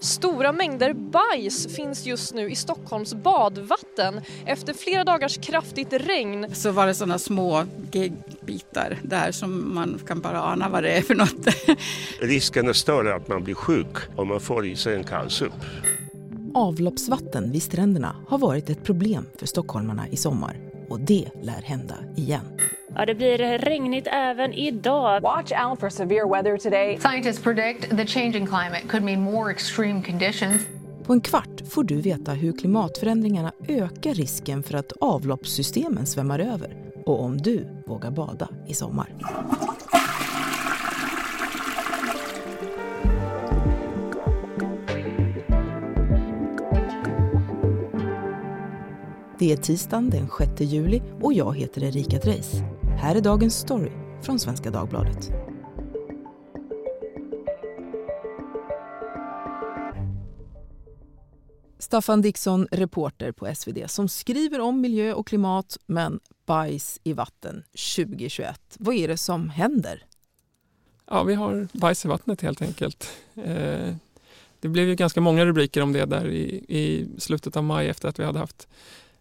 Stora mängder bajs finns just nu i Stockholms badvatten efter flera dagars kraftigt regn. Så var det sådana små geggbitar där som man kan bara ana vad det är för något. Risken är större att man blir sjuk om man får i sig en kallsup. Avloppsvatten vid stränderna har varit ett problem för stockholmarna i sommar och det lär hända igen. Ja, det blir regnigt även idag. Watch out for severe weather today. Scientists predict the changing climate could mean more extreme conditions. På en kvart får du veta hur klimatförändringarna ökar risken för att avloppssystemen svämmar över och om du vågar bada i sommar. Det är tisdagen den 6 juli och jag heter Erika Dreis. Här är dagens story från Svenska Dagbladet. Staffan Dixon, reporter på SvD som skriver om miljö och klimat men bajs i vatten 2021. Vad är det som händer? Ja, vi har bajs i vattnet helt enkelt. Eh, det blev ju ganska många rubriker om det där i, i slutet av maj efter att vi hade haft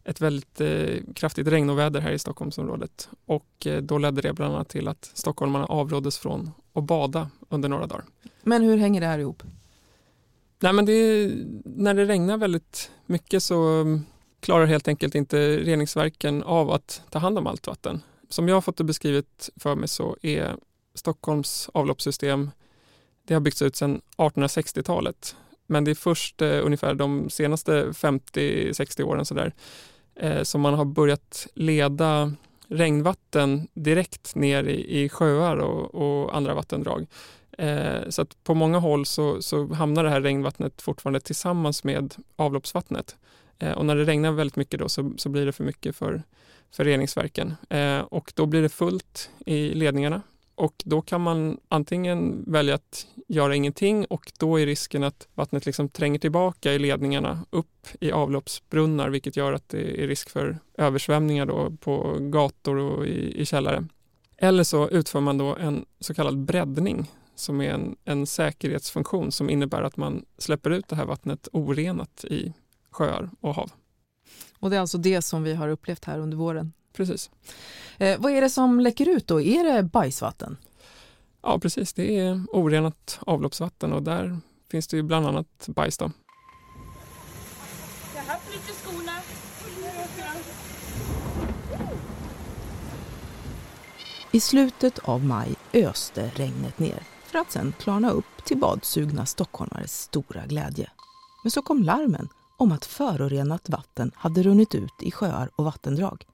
ett väldigt eh, kraftigt regnoväder här i Stockholmsområdet. Och eh, då ledde det bland annat till att stockholmarna avråddes från att bada under några dagar. Men hur hänger det här ihop? Nej, men det, när det regnar väldigt mycket så mm, klarar helt enkelt inte reningsverken av att ta hand om allt vatten. Som jag har fått det beskrivet för mig så är Stockholms avloppssystem det har byggts ut sedan 1860-talet. Men det är först eh, ungefär de senaste 50-60 åren så där, eh, som man har börjat leda regnvatten direkt ner i, i sjöar och, och andra vattendrag. Eh, så att på många håll så, så, hamnar det här regnvattnet fortfarande tillsammans med avloppsvattnet. Eh, och när det regnar väldigt mycket då så, så blir det för mycket för, för reningsverken. Eh, och då blir det fullt i ledningarna och då kan man antingen välja att göra ingenting och då är risken att vattnet liksom tränger tillbaka i ledningarna upp i avloppsbrunnar vilket gör att det är risk för översvämningar då på gator och i, i källare. Eller så utför man då en så kallad breddning som är en, en säkerhetsfunktion som innebär att man släpper ut det här vattnet orenat i sjöar och hav. Och det är alltså det som vi har upplevt här under våren? Precis. Eh, vad är det som läcker ut då? Är det bajsvatten? Ja, precis. Det är orenat avloppsvatten och där finns det ju bland annat bajs. Då. Skorna. I slutet av maj öste regnet ner för att sen klarna upp till badsugna stockholmares stora glädje. Men så kom larmen om att förorenat vatten hade runnit ut i sjöar och vattendrag.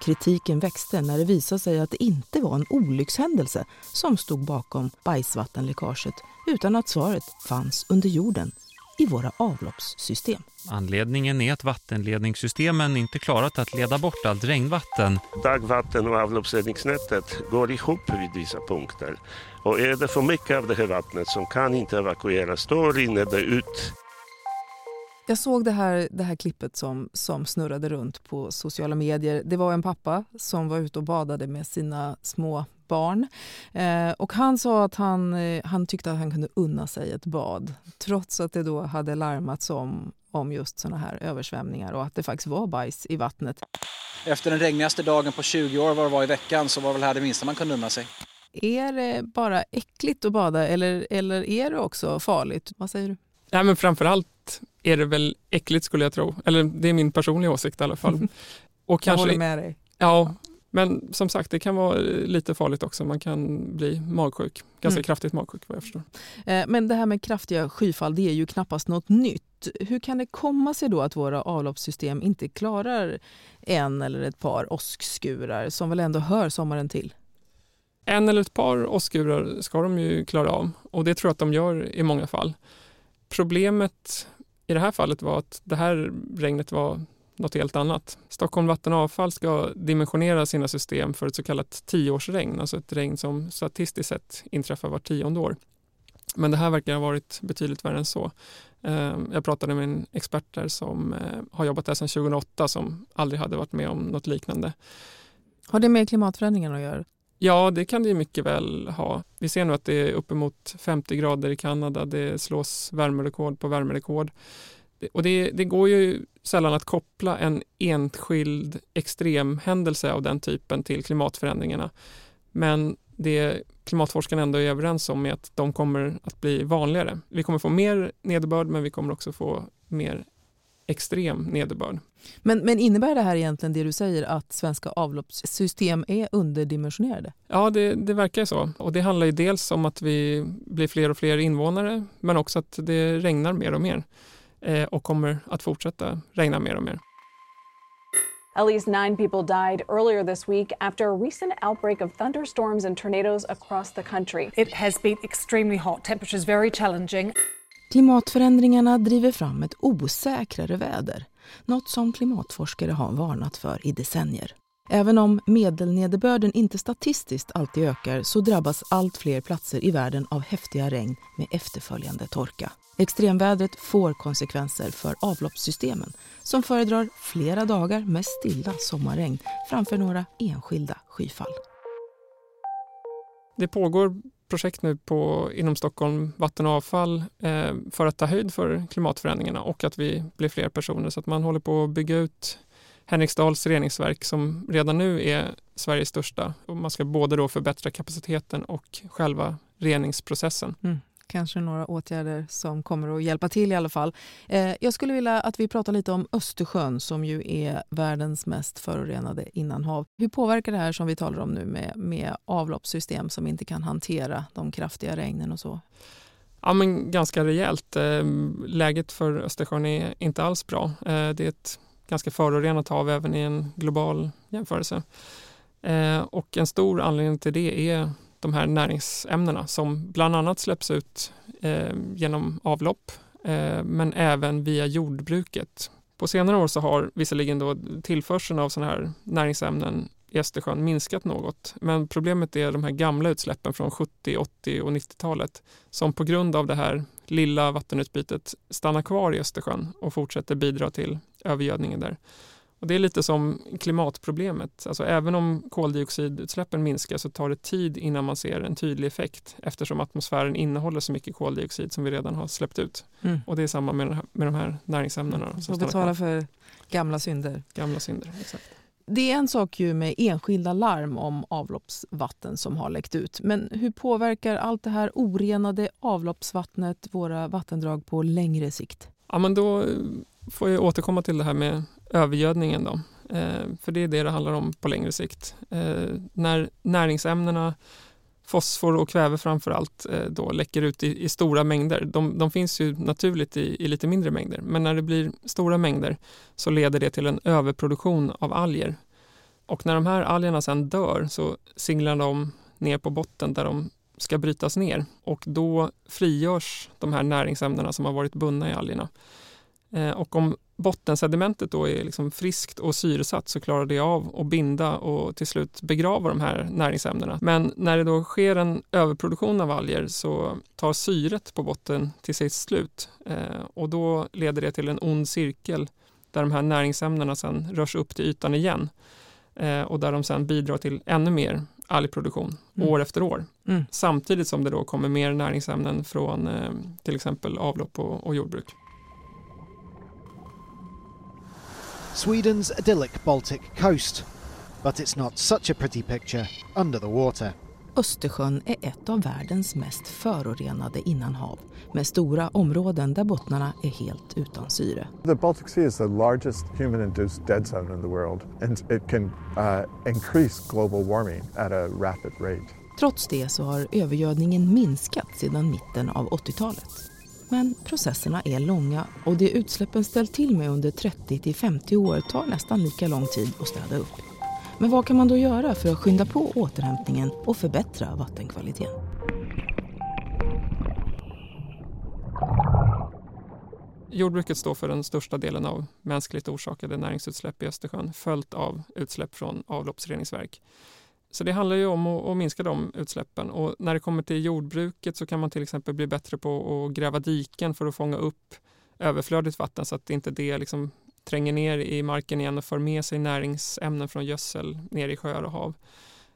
Kritiken växte när det visade sig att det inte var en olyckshändelse som stod bakom bajsvattenläckaget utan att svaret fanns under jorden i våra avloppssystem. Anledningen är att vattenledningssystemen inte klarat att leda bort allt regnvatten. Dagvatten och avloppsledningsnätet går ihop vid vissa punkter. Och är det för mycket av det här vattnet som kan inte evakueras, då rinner det ut jag såg det här, det här klippet som, som snurrade runt på sociala medier. Det var en pappa som var ute och badade med sina små barn. Eh, och han sa att han, eh, han tyckte att han kunde unna sig ett bad trots att det då hade larmats om, om just såna här översvämningar och att det faktiskt var bajs i vattnet. Efter den regnigaste dagen på 20 år var det var i veckan så var väl här det minsta man kunde unna sig. Är det bara äckligt att bada eller, eller är det också farligt? Vad säger du? Ja, men framförallt är det väl äckligt skulle jag tro. Eller det är min personliga åsikt i alla fall. Och kanske, jag håller med dig. Ja, men som sagt det kan vara lite farligt också. Man kan bli magsjuk, ganska mm. kraftigt magsjuk vad jag förstår. Eh, men det här med kraftiga skyfall det är ju knappast något nytt. Hur kan det komma sig då att våra avloppssystem inte klarar en eller ett par åskskurar som väl ändå hör sommaren till? En eller ett par åskskurar ska de ju klara av och det tror jag att de gör i många fall. Problemet i det här fallet var att det här regnet var något helt annat. Stockholm Vatten och Avfall ska dimensionera sina system för ett så kallat tioårsregn, alltså ett regn som statistiskt sett inträffar var tionde år. Men det här verkar ha varit betydligt värre än så. Ehm, jag pratade med en expert där som eh, har jobbat där sedan 2008 som aldrig hade varit med om något liknande. Har det med klimatförändringarna att göra? Ja, det kan det mycket väl ha. Vi ser nu att det är uppemot 50 grader i Kanada. Det slås värmerekord på värmerekord. Och det, det, går ju sällan att koppla en enskild extremhändelse av den typen till klimatförändringarna. Men det klimatforskarna ändå är överens om är att de kommer att bli vanligare. Vi kommer få mer nederbörd men vi kommer också få mer extrem nederbörd. Men, men innebär det här egentligen det du säger att svenska avloppssystem är underdimensionerade? Ja, det, det verkar så. Och det handlar ju dels om att vi blir fler och fler invånare men också att det regnar mer och mer eh, och kommer att fortsätta regna mer och mer. At least nine people died earlier this week after a recent outbreak of thunderstorms and tornadoes across the country. It has been extremely hot, temperatures very challenging. Klimatförändringarna driver fram ett osäkrare väder, något som klimatforskare har varnat för i decennier. Även om medelnederbörden inte statistiskt alltid ökar så drabbas allt fler platser i världen av häftiga regn med efterföljande torka. Extremvädret får konsekvenser för avloppssystemen som föredrar flera dagar med stilla sommarregn framför några enskilda skyfall. Det pågår projekt nu på, inom Stockholm Vatten och avfall eh, för att ta höjd för klimatförändringarna och att vi blir fler personer. Så att man håller på att bygga ut Henriksdals reningsverk som redan nu är Sveriges största. Och man ska både då förbättra kapaciteten och själva reningsprocessen. Mm kanske några åtgärder som kommer att hjälpa till i alla fall. Eh, jag skulle vilja att vi pratar lite om Östersjön som ju är världens mest förorenade innanhav. Hur påverkar det här som vi talar om nu med, med avloppssystem som inte kan hantera de kraftiga regnen och så? Ja, men ganska rejält. Eh, läget för Östersjön är inte alls bra. Eh, det är ett ganska förorenat hav även i en global jämförelse. Eh, och en stor anledning till det är de här näringsämnena som bland annat släpps ut eh, genom avlopp eh, men även via jordbruket. På senare år så har visserligen då tillförseln av sådana här näringsämnen i Östersjön minskat något. Men problemet är de här gamla utsläppen från 70, 80 och 90-talet som på grund av det här lilla vattenutbytet stannar kvar i Östersjön och fortsätter bidra till övergödningen där. Och det är lite som klimatproblemet. Alltså även om koldioxidutsläppen minskar så tar det tid innan man ser en tydlig effekt eftersom atmosfären innehåller så mycket koldioxid som vi redan har släppt ut. Mm. Och det är samma med, med de här näringsämnena. Mm. Som betala för gamla synder. Gamla synder, exakt. Det är en sak ju med enskilda larm om avloppsvatten som har läckt ut. Men hur påverkar allt det här orenade avloppsvattnet våra vattendrag på längre sikt? Ja, men då får jag återkomma till det här med övergödningen. Då. Eh, för det är det det handlar om på längre sikt. Eh, när näringsämnena fosfor och kväve framför allt eh, då läcker ut i, i stora mängder. De, de, finns ju naturligt i, i, lite mindre mängder men när det blir stora mängder så leder det till en överproduktion av alger. Och när de här algerna sedan dör så singlar de ner på botten där de ska brytas ner och då frigörs de här näringsämnena som har varit bundna i algerna. Eh, och om bottensedimentet då är liksom friskt och syresatt så klarar det av att binda och till slut begrava de här näringsämnena. Men när det då sker en överproduktion av alger så tar syret på botten till sitt slut eh, och då leder det till en ond cirkel där de här näringsämnena sen rörs upp till ytan igen eh, och där de sen bidrar till ännu mer algproduktion mm. år efter år. Mm. Samtidigt som det då kommer mer näringsämnen från till exempel avlopp och, och jordbruk. Sweden's idyllic Baltic coast. But it's not such a pretty picture under the water. Östersjön är ett av världens mest förorenade innanhav med stora områden där bottnarna är helt utan syre. The Baltic Sea is the largest human-induced dead zone in the world and it can uh, increase global warming at a rapid rate. Trots det så har övergödningen minskat sedan mitten av 80-talet. Men processerna är långa och det utsläppen ställt till med under 30 50 år tar nästan lika lång tid att städa upp. Men vad kan man då göra för att skynda på återhämtningen och förbättra vattenkvaliteten? Jordbruket står för den största delen av mänskligt orsakade näringsutsläpp i Östersjön följt av utsläpp från avloppsreningsverk. Så det handlar ju om att, att, minska de utsläppen och när det kommer till jordbruket så kan man till exempel bli bättre på att gräva diken för att fånga upp överflödigt vatten så att inte det liksom tränger ner i marken igen och för med sig näringsämnen från gödsel ner i sjöar och hav.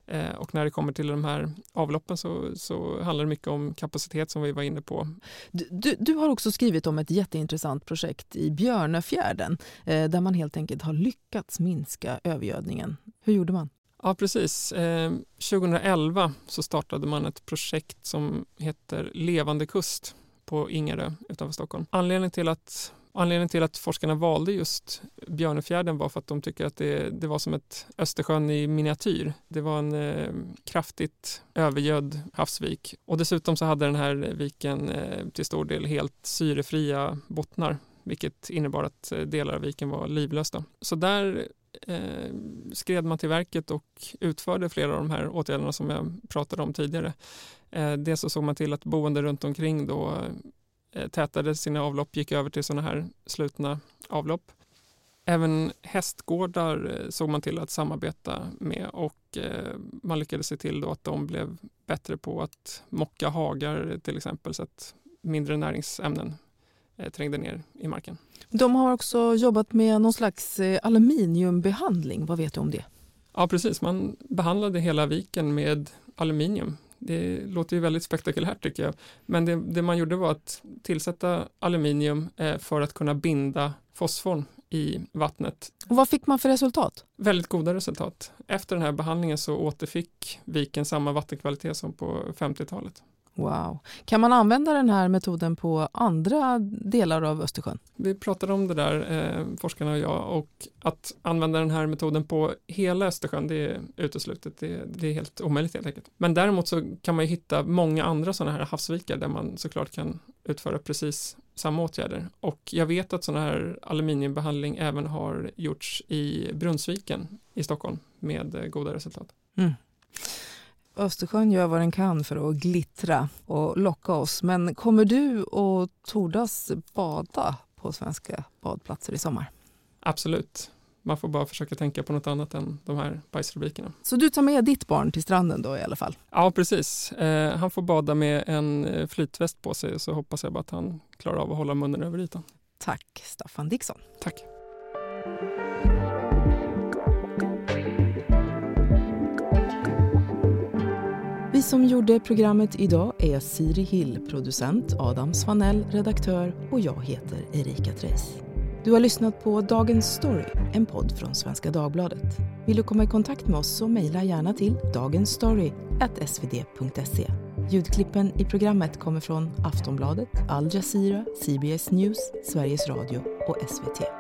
Eh, och när det kommer till de här avloppen så, så handlar det mycket om kapacitet som vi var inne på. Du, du, har också skrivit om ett jätteintressant projekt i Björnöfjärden eh, där man helt enkelt har lyckats minska övergödningen. Hur gjorde man? Ja, precis. Eh, 2011 så startade man ett projekt som heter Levande kust på Ingarö utanför Stockholm. Anledningen till att Anledningen till att forskarna valde just Björnefjärden var för att de tycker att det, det var som ett Östersjön i miniatyr. Det var en eh, kraftigt övergödd havsvik och dessutom så hade den här viken eh, till stor del helt syrefria bottnar vilket innebar att eh, delar av viken var livlösa. Så där eh, skred man till verket och utförde flera av de här åtgärderna som jag pratade om tidigare. Eh, dels så såg man till att boende runt omkring då eh, tätade sina avlopp, gick över till sådana här slutna avlopp. Även hästgårdar eh, såg man till att samarbeta med och eh, man lyckades se till då att de blev bättre på att mocka hagar till exempel så att mindre näringsämnen eh, trängde ner i marken. De har också jobbat med någon slags aluminiumbehandling. Vad vet du om det? Ja, precis. Man behandlade hela viken med aluminium. Det låter ju väldigt spektakulärt tycker jag. Men det, det man gjorde var att tillsätta aluminium eh, för att kunna binda fosforn i vattnet. Och vad fick man för resultat? Väldigt goda resultat. Efter den här behandlingen så återfick viken samma vattenkvalitet som på 50-talet. Wow. Kan man använda den här metoden på andra delar av Östersjön? Vi pratade om det där, eh, forskarna och jag, och att använda den här metoden på hela Östersjön, det är uteslutet. Det, det är helt omöjligt helt enkelt. Men däremot så kan man ju hitta många andra sådana här havsvikar där man såklart kan utföra precis samma åtgärder. Och jag vet att sådana här aluminiumbehandling även har gjorts i Brunnsviken i Stockholm med eh, goda resultat. Mm. Östersjön gör vad den kan för att glittra och locka oss. Men kommer du att tordas bada på svenska badplatser i sommar? Absolut. Man får bara försöka tänka på något annat än de här bajsrubrikerna. Så du tar med ditt barn till stranden då i alla fall? Ja, precis. Eh, han får bada med en eh, flytväst på sig så hoppas jag bara att han klarar av att hålla munnen över ytan. Tack, Staffan Dixon. Tack. Vi som gjorde programmet idag är Siri Hill, producent, Adam Svanell, redaktör och jag heter Erika Treis. Du har lyssnat på Dagens Story, en podd från Svenska Dagbladet. Vill du komma i kontakt med oss så mejla gärna till dagensstory.svd.se. Ljudklippen i programmet kommer från Aftonbladet, Al Jazeera, CBS News, Sveriges Radio och SVT.